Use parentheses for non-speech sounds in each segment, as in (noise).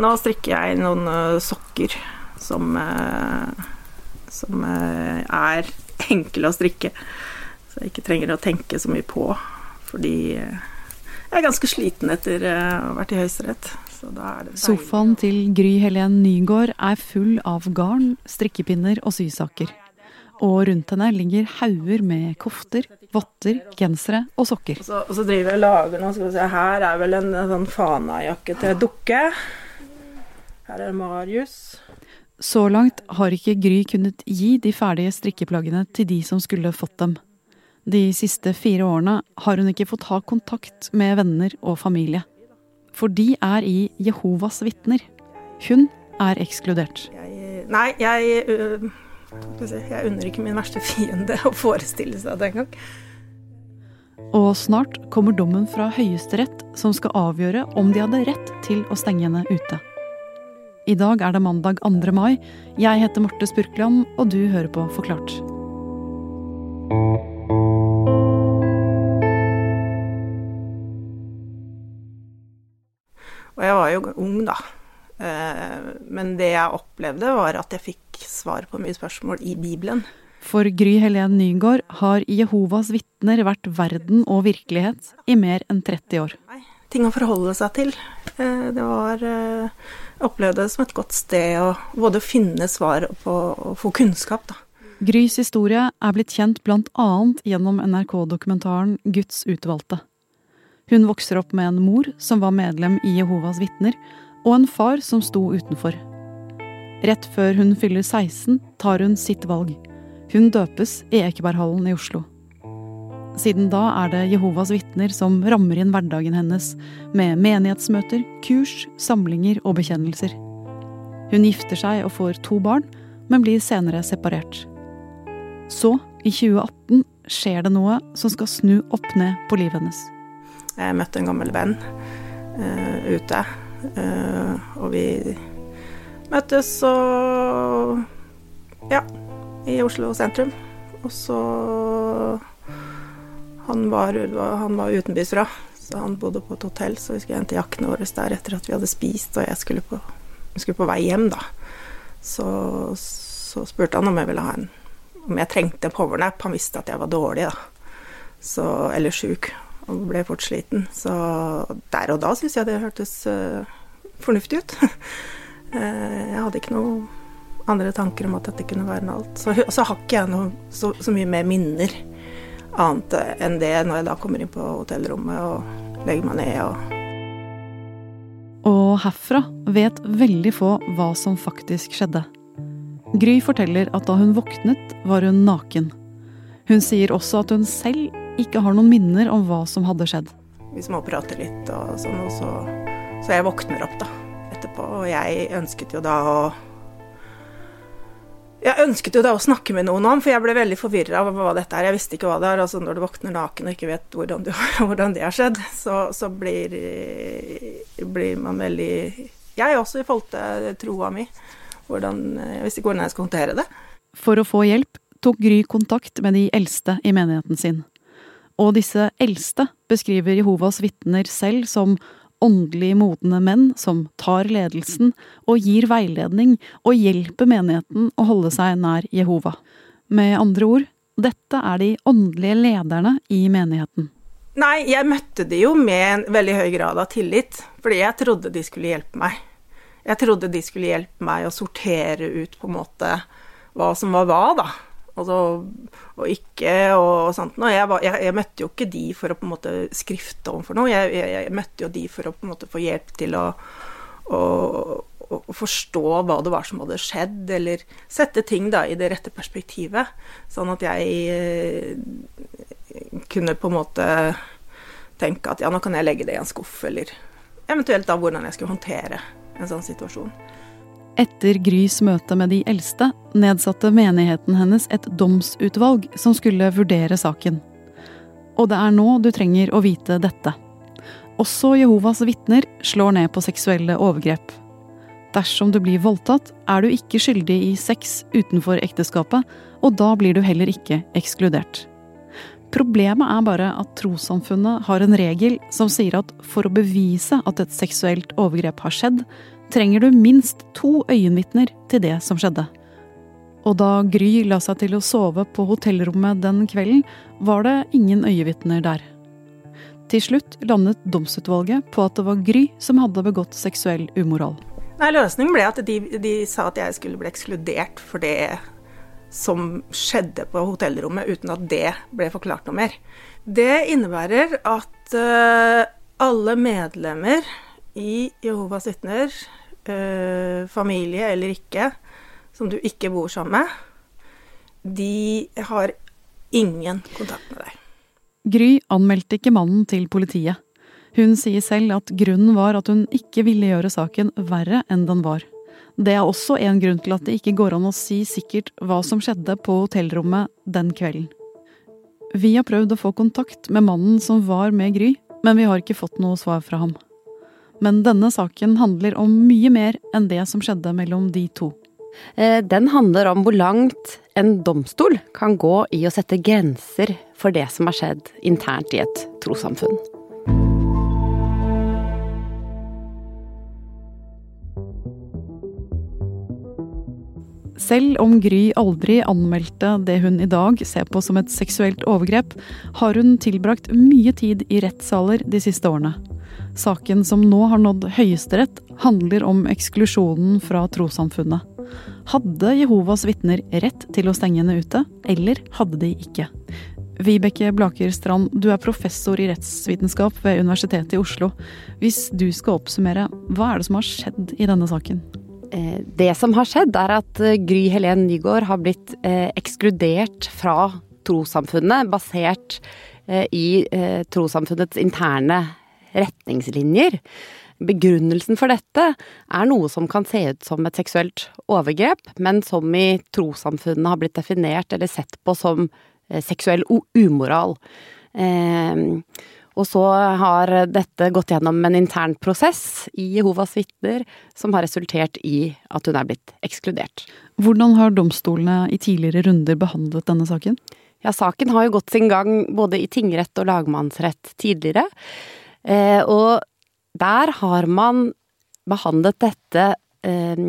nå strikker jeg noen uh, sokker som, uh, som uh, er (laughs) enkle å strikke. Så jeg ikke trenger å tenke så mye på. Fordi jeg er ganske sliten etter å ha vært i Høyesterett. Sofaen til Gry Helen Nygaard er full av garn, strikkepinner og sysaker. Og rundt henne ligger hauger med kofter, votter, gensere og sokker. Og så, og så driver jeg og lager noe. Skal vi se, her er vel en, en sånn Fana-jakke til dukke. Her er Marius. Så langt har ikke Gry kunnet gi de ferdige strikkeplaggene til de som skulle fått dem. De siste fire årene har hun ikke fått ha kontakt med venner og familie. For de er i Jehovas vitner. Hun er ekskludert. Jeg, nei, jeg øh, Jeg unner ikke min verste fiende å forestille seg det engang. Og snart kommer dommen fra Høyesterett som skal avgjøre om de hadde rett til å stenge henne ute. I dag er det mandag 2. mai. Jeg heter Marte Spurkland, og du hører på Forklart. Og jeg var jo ung, da. Eh, men det jeg opplevde, var at jeg fikk svar på mye spørsmål i Bibelen. For Gry Helen Nygaard har Jehovas vitner vært verden og virkelighet i mer enn 30 år. Ting å forholde seg til. Eh, det var eh, opplevde det som et godt sted å både finne svar på og få kunnskap, da. Grys historie er blitt kjent bl.a. gjennom NRK-dokumentaren Guds utvalgte. Hun vokser opp med en mor som var medlem i Jehovas vitner, og en far som sto utenfor. Rett før hun fyller 16, tar hun sitt valg. Hun døpes i Ekeberghallen i Oslo. Siden da er det Jehovas vitner som rammer inn hverdagen hennes med menighetsmøter, kurs, samlinger og bekjennelser. Hun gifter seg og får to barn, men blir senere separert. Så, i 2018, skjer det noe som skal snu opp ned på livet hennes. Jeg møtte en gammel venn uh, ute, uh, og vi møttes og ja, i Oslo sentrum. Og så han var, han var utenbys fra, så han bodde på et hotell, så vi skulle hente jakkene våre der etter at vi hadde spist, og jeg skulle på, skulle på vei hjem, da. Så, så, spurte han om jeg ville ha en Om jeg trengte en powernap. Han visste at jeg var dårlig, da. Så, eller sjuk og ble fort sliten. Så der og da syns jeg det hørtes uh, fornuftig ut. uh, (laughs) jeg hadde ikke noe andre tanker om at dette kunne være noe alt. Så, så har ikke jeg noe, så, så, mye mer minner annet enn det når jeg da kommer inn på hotellrommet og legger meg ned og Og herfra vet veldig få hva som faktisk skjedde. Gry forteller at da hun våknet, var hun naken. Hun sier også at hun selv ikke har noen minner om hva som hadde skjedd. Vi småprater litt og sånn, og så, så jeg våkner opp da etterpå. Og jeg ønsket jo da å jeg ønsket jo da å snakke med noen om, for jeg ble veldig forvirra av hva dette er. Jeg visste ikke hva det er. altså Når du våkner naken og ikke vet hvordan, du, (laughs) hvordan det har skjedd, så, så blir, blir, man veldig Jeg også, i forhold til troa mi. Hvordan, jeg visste ikke hvordan jeg skulle håndtere det. For å få hjelp tok Gry kontakt med de eldste i menigheten sin. Og disse eldste beskriver Jehovas vitner selv som åndelig modne menn som tar ledelsen og gir veiledning og hjelper menigheten å holde seg nær Jehova. Med andre ord, dette er de åndelige lederne i menigheten. Nei, jeg møtte de jo med en veldig høy grad av tillit, fordi jeg trodde de skulle hjelpe meg. Jeg trodde de skulle hjelpe meg å sortere ut på en måte hva som var hva, da. Altså, og ikke og sånt noe. Jeg, jeg, jeg, møtte jo ikke de for å på en måte skrifte om for noe. Jeg, jeg, møtte jo de for å på en måte få hjelp til å, å, å, forstå hva det var som hadde skjedd, eller sette ting da i det rette perspektivet. Sånn at jeg eh, kunne på en måte tenke at ja, nå kan jeg legge det i en skuff, eller eventuelt da hvordan jeg skulle håndtere en sånn situasjon. Etter Grys møte med de eldste nedsatte menigheten hennes et domsutvalg som skulle vurdere saken. Og det er nå du trenger å vite dette. Også Jehovas vitner slår ned på seksuelle overgrep. Dersom du blir voldtatt, er du ikke skyldig i sex utenfor ekteskapet, og da blir du heller ikke ekskludert. Problemet er bare at trossamfunnet har en regel som sier at for å bevise at et seksuelt overgrep har skjedd, trenger du minst to øyenvitner til det som skjedde. Og da Gry la seg til å sove på hotellrommet den kvelden, var det ingen øyevitner der. Til slutt landet domsutvalget på at det var Gry som hadde begått seksuell umoral. Nei, Løsningen ble at de, de sa at jeg skulle bli ekskludert for det som skjedde på hotellrommet, uten at det ble forklart noe mer. Det innebærer at uh, alle medlemmer i Jehovas vitner, uh, familie eller ikke, som du ikke bor sammen med, de har ingen kontakt med deg. Gry anmeldte ikke mannen til politiet. Hun sier selv at grunnen var at hun ikke ville gjøre saken verre enn den var. Det er også en grunn til at det ikke går an å si sikkert hva som skjedde på hotellrommet den kvelden. Vi har prøvd å få kontakt med mannen som var med Gry, men vi har ikke fått noe svar fra ham. Men denne saken handler om mye mer enn det som skjedde mellom de to. Eh, den handler om hvor langt en domstol kan gå i å sette grenser for det som har skjedd internt i et trossamfunn. Selv om Gry aldri anmeldte det hun i dag ser på som et seksuelt overgrep, har hun tilbrakt mye tid i rettssaler de siste årene. Saken som nå har nådd Høyesterett, handler om eksklusjonen fra trossamfunnet. Hadde Jehovas vitner rett til å stenge henne ute, eller hadde de ikke? Vibeke Blaker Strand, du er professor i rettsvitenskap ved Universitetet i Oslo. Hvis du skal oppsummere, hva er det som har skjedd i denne saken? Eh, det som har skjedd, er at eh, Gry Helen Nygaard har blitt eh, ekskludert fra trossamfunnet, basert i trossamfunnets interne retningslinjer. Begrunnelsen for dette er noe som kan se ut som et seksuelt overgrep, men som i trossamfunnene har blitt definert eller sett på som eh, seksuell umoral. Eh, og så har dette gått gjennom en intern prosess i Jehovas vitner som har resultert i at hun er blitt ekskludert. Hvordan har domstolene i tidligere runder behandlet denne saken? Ja, saken har jo gått sin gang både i tingrett og lagmannsrett tidligere. Eh, og der har man behandlet dette eh,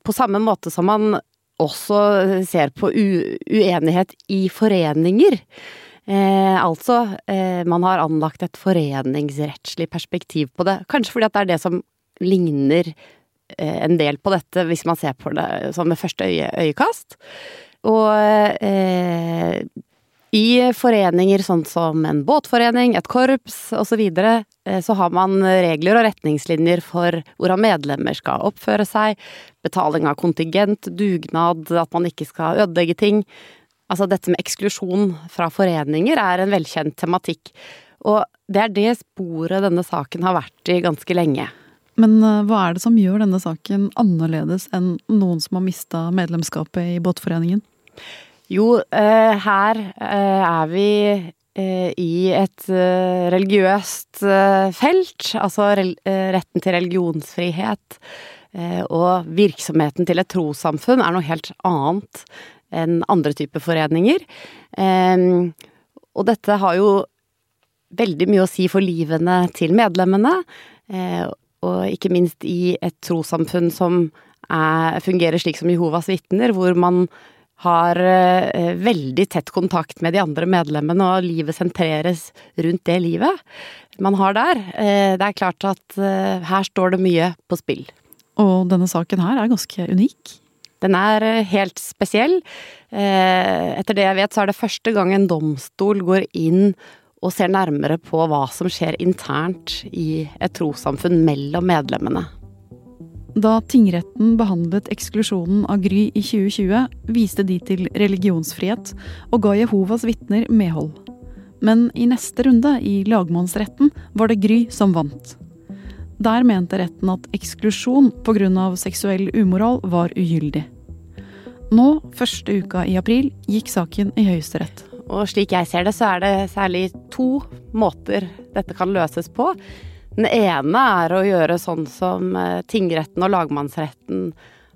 på samme måte som man også ser på uenighet i foreninger. Eh, altså, eh, man har anlagt et foreningsrettslig perspektiv på det. Kanskje fordi at det er det som ligner eh, en del på dette, hvis man ser på det som med første øye, øyekast. Og eh, i foreninger sånn som en båtforening, et korps osv. Så, videre, eh, så har man regler og retningslinjer for hvordan medlemmer skal oppføre seg, betaling av kontingent, dugnad, at man ikke skal ødelegge ting. Altså dette med eksklusjon fra foreninger er en velkjent tematikk. Og det er det sporet denne saken har vært i ganske lenge. Men eh, hva er det som gjør denne saken annerledes enn noen som har mista medlemskapet i båtforeningen? Jo, eh, her eh, er vi eh, i et religiøst felt. Altså retten til religionsfrihet. Og virksomheten til et trossamfunn er noe helt annet enn andre typer foreninger. Og dette har jo veldig mye å si for livene til medlemmene. Og ikke minst i et trossamfunn som er, fungerer slik som Jehovas vitner, hvor man har eh, veldig tett kontakt med de andre medlemmene, og livet sentreres rundt det livet man har der. Eh, det er klart at eh, her står det mye på spill. Og denne saken her er ganske unik? Den er helt spesiell. Etter det jeg vet, så er det første gang en domstol går inn og ser nærmere på hva som skjer internt i et trossamfunn mellom medlemmene. Da tingretten behandlet eksklusjonen av Gry i 2020, viste de til religionsfrihet og ga Jehovas vitner medhold. Men i neste runde, i lagmannsretten, var det Gry som vant. Der mente retten at eksklusjon pga. seksuell umoral var ugyldig. Nå, første uka i april, gikk saken i Høyesterett. Og slik jeg ser det, så er det særlig to måter dette kan løses på. Den ene er å gjøre sånn som eh, tingretten og lagmannsretten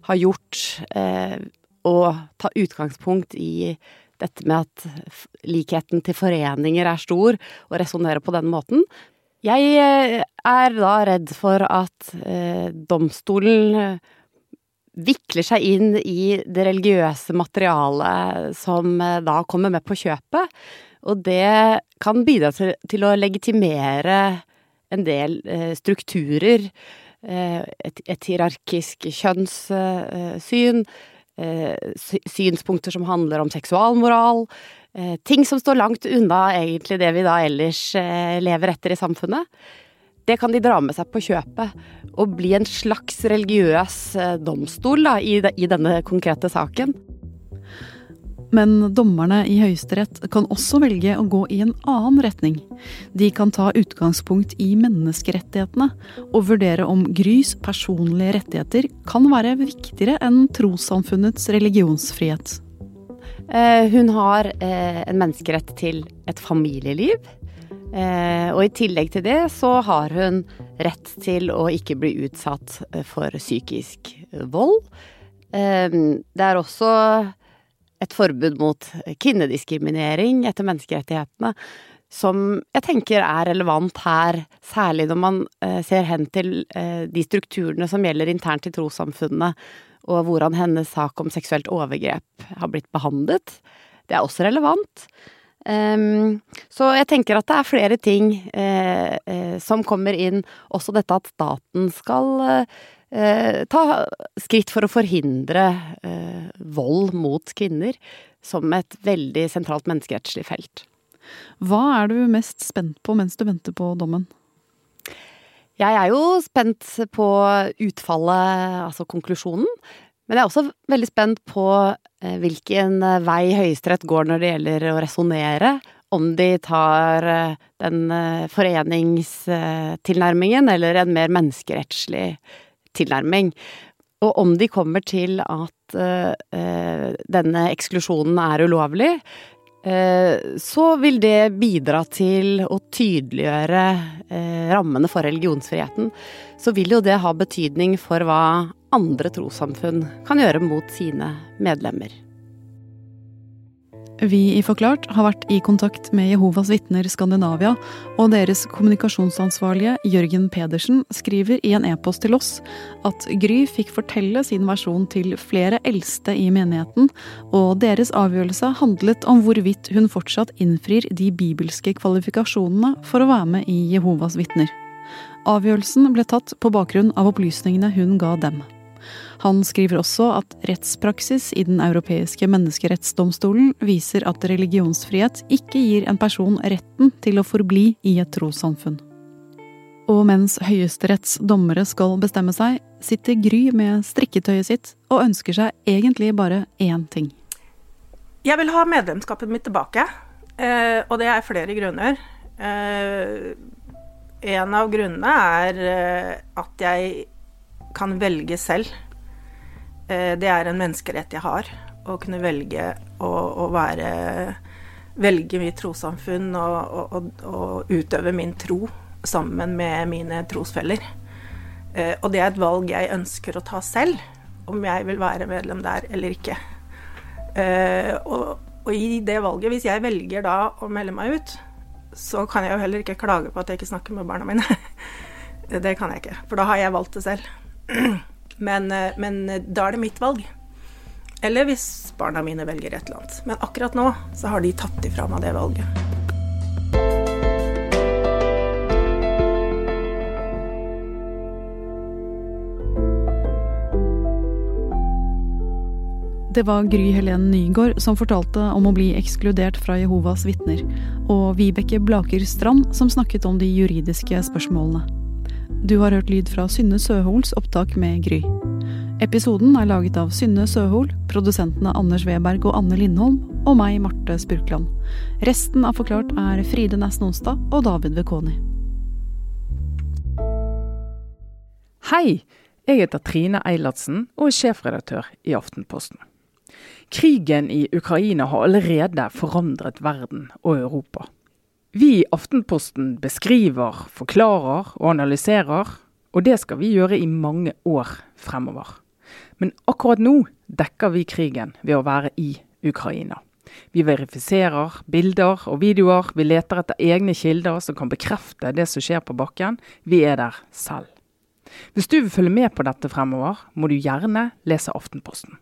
har gjort, eh, og ta utgangspunkt i dette med at likheten til foreninger er stor, og resonnere på den måten. Jeg er da redd for at eh, domstolen vikler seg inn i det religiøse materialet som da kommer med på kjøpet. Og det kan bidra til, til å legitimere en del eh, strukturer. Eh, et, et, hierarkisk kjønnssyn. Eh, synspunkter som handler om seksualmoral. Ting som står langt unna egentlig det vi da ellers lever etter i samfunnet. Det kan de dra med seg på kjøpet, og bli en slags religiøs domstol da, i, i denne konkrete saken. Men dommerne i Høyesterett kan også velge å gå i en annen retning. De kan ta utgangspunkt i menneskerettighetene og vurdere om Grys personlige rettigheter kan være viktigere enn trossamfunnets religionsfrihet. Eh, hun har eh, en menneskerett til et familieliv. Eh, og i tillegg til det så har hun rett til å ikke bli utsatt for psykisk vold. Det er også et forbud mot kvinnediskriminering etter menneskerettighetene, som jeg tenker er relevant her, særlig når man eh, ser hen til eh, de strukturene som gjelder internt i trossamfunnene, og hvordan hennes sak om seksuelt overgrep har blitt behandlet. Det er også relevant. Um, så jeg tenker at det er flere ting eh, eh, som kommer inn. Også dette at staten skal eh, ta skritt for å forhindre eh, vold mot kvinner som et veldig sentralt menneskerettslig felt. Hva er du mest spent på mens du venter på dommen? Jeg er jo spent på utfallet, altså konklusjonen. Men jeg er også veldig spent på eh, hvilken vei Høyesterett går når det gjelder å resonnere. Om de tar eh, den eh, foreningstilnærmingen eller en mer menneskerettslig tilnærming. Og om de kommer til at uh, denne eksklusjonen er ulovlig, uh, så vil det bidra til å tydeliggjøre uh, rammene for religionsfriheten. Så vil jo det ha betydning for hva andre trossamfunn kan gjøre mot sine medlemmer. Vi i Forklart har vært i kontakt med Jehovas vitner Skandinavia, og deres kommunikasjonsansvarlige Jørgen Pedersen skriver i en e-post til oss at Gry fikk fortelle sin versjon til flere eldste i menigheten, og deres avgjørelse handlet om hvorvidt hun fortsatt innfrir de bibelske kvalifikasjonene for å være med i Jehovas vitner. Avgjørelsen ble tatt på bakgrunn av opplysningene hun ga dem. Han skriver også at rettspraksis i Den europeiske menneskerettsdomstolen viser at religionsfrihet ikke gir en person retten til å forbli i et trossamfunn. Og mens Høyesteretts dommere skal bestemme seg, sitter Gry med strikketøyet sitt og ønsker seg egentlig bare én ting. Jeg vil ha medlemskapet mitt tilbake, eh, og det er flere grunner. Eh, en av grunnene er eh, at jeg kan velge selv Eh, det er en menneskerett jeg har, å kunne velge å, å være Velge mitt trossamfunn og, og, og, utøve min tro sammen med mine trosfeller. Eh, og det er et valg jeg ønsker å ta selv, om jeg vil være medlem der eller ikke. Eh, og, og i det valget, hvis jeg velger da å melde meg ut, så kan jeg jo heller ikke klage på at jeg ikke snakker med barna mine. (laughs) det kan jeg ikke, for da har jeg valgt det selv. Men, eh, men, eh, da er det mitt valg. Eller hvis barna mine velger et eller annet. Men akkurat nå så har de tatt ifra meg det valget. Det var Gry Helen Nygård som fortalte om å bli ekskludert fra Jehovas vitner, og Vibeke Blaker Strand som snakket om de juridiske spørsmålene. Du har hørt lyd fra Synne Søhols opptak med Gry. Episoden er laget av Synne Søhol, produsentene Anders Weberg og Anne Lindholm, og meg, Marte Spurkland. Resten av Forklart er Fride Næss Nonstad og David Vekoni. Hei! Jeg heter Trine Eilertsen og er sjefredaktør i Aftenposten. Krigen i Ukraina har allerede forandret verden og Europa. Vi i Aftenposten beskriver, forklarer og analyserer, og det skal vi gjøre i mange år fremover. Men akkurat nå dekker vi krigen ved å være i Ukraina. Vi verifiserer bilder og videoer. Vi leter etter egne kilder som kan bekrefte det som skjer på bakken. Vi er der selv. Hvis du vil følge med på dette fremover, må du gjerne lese Aftenposten.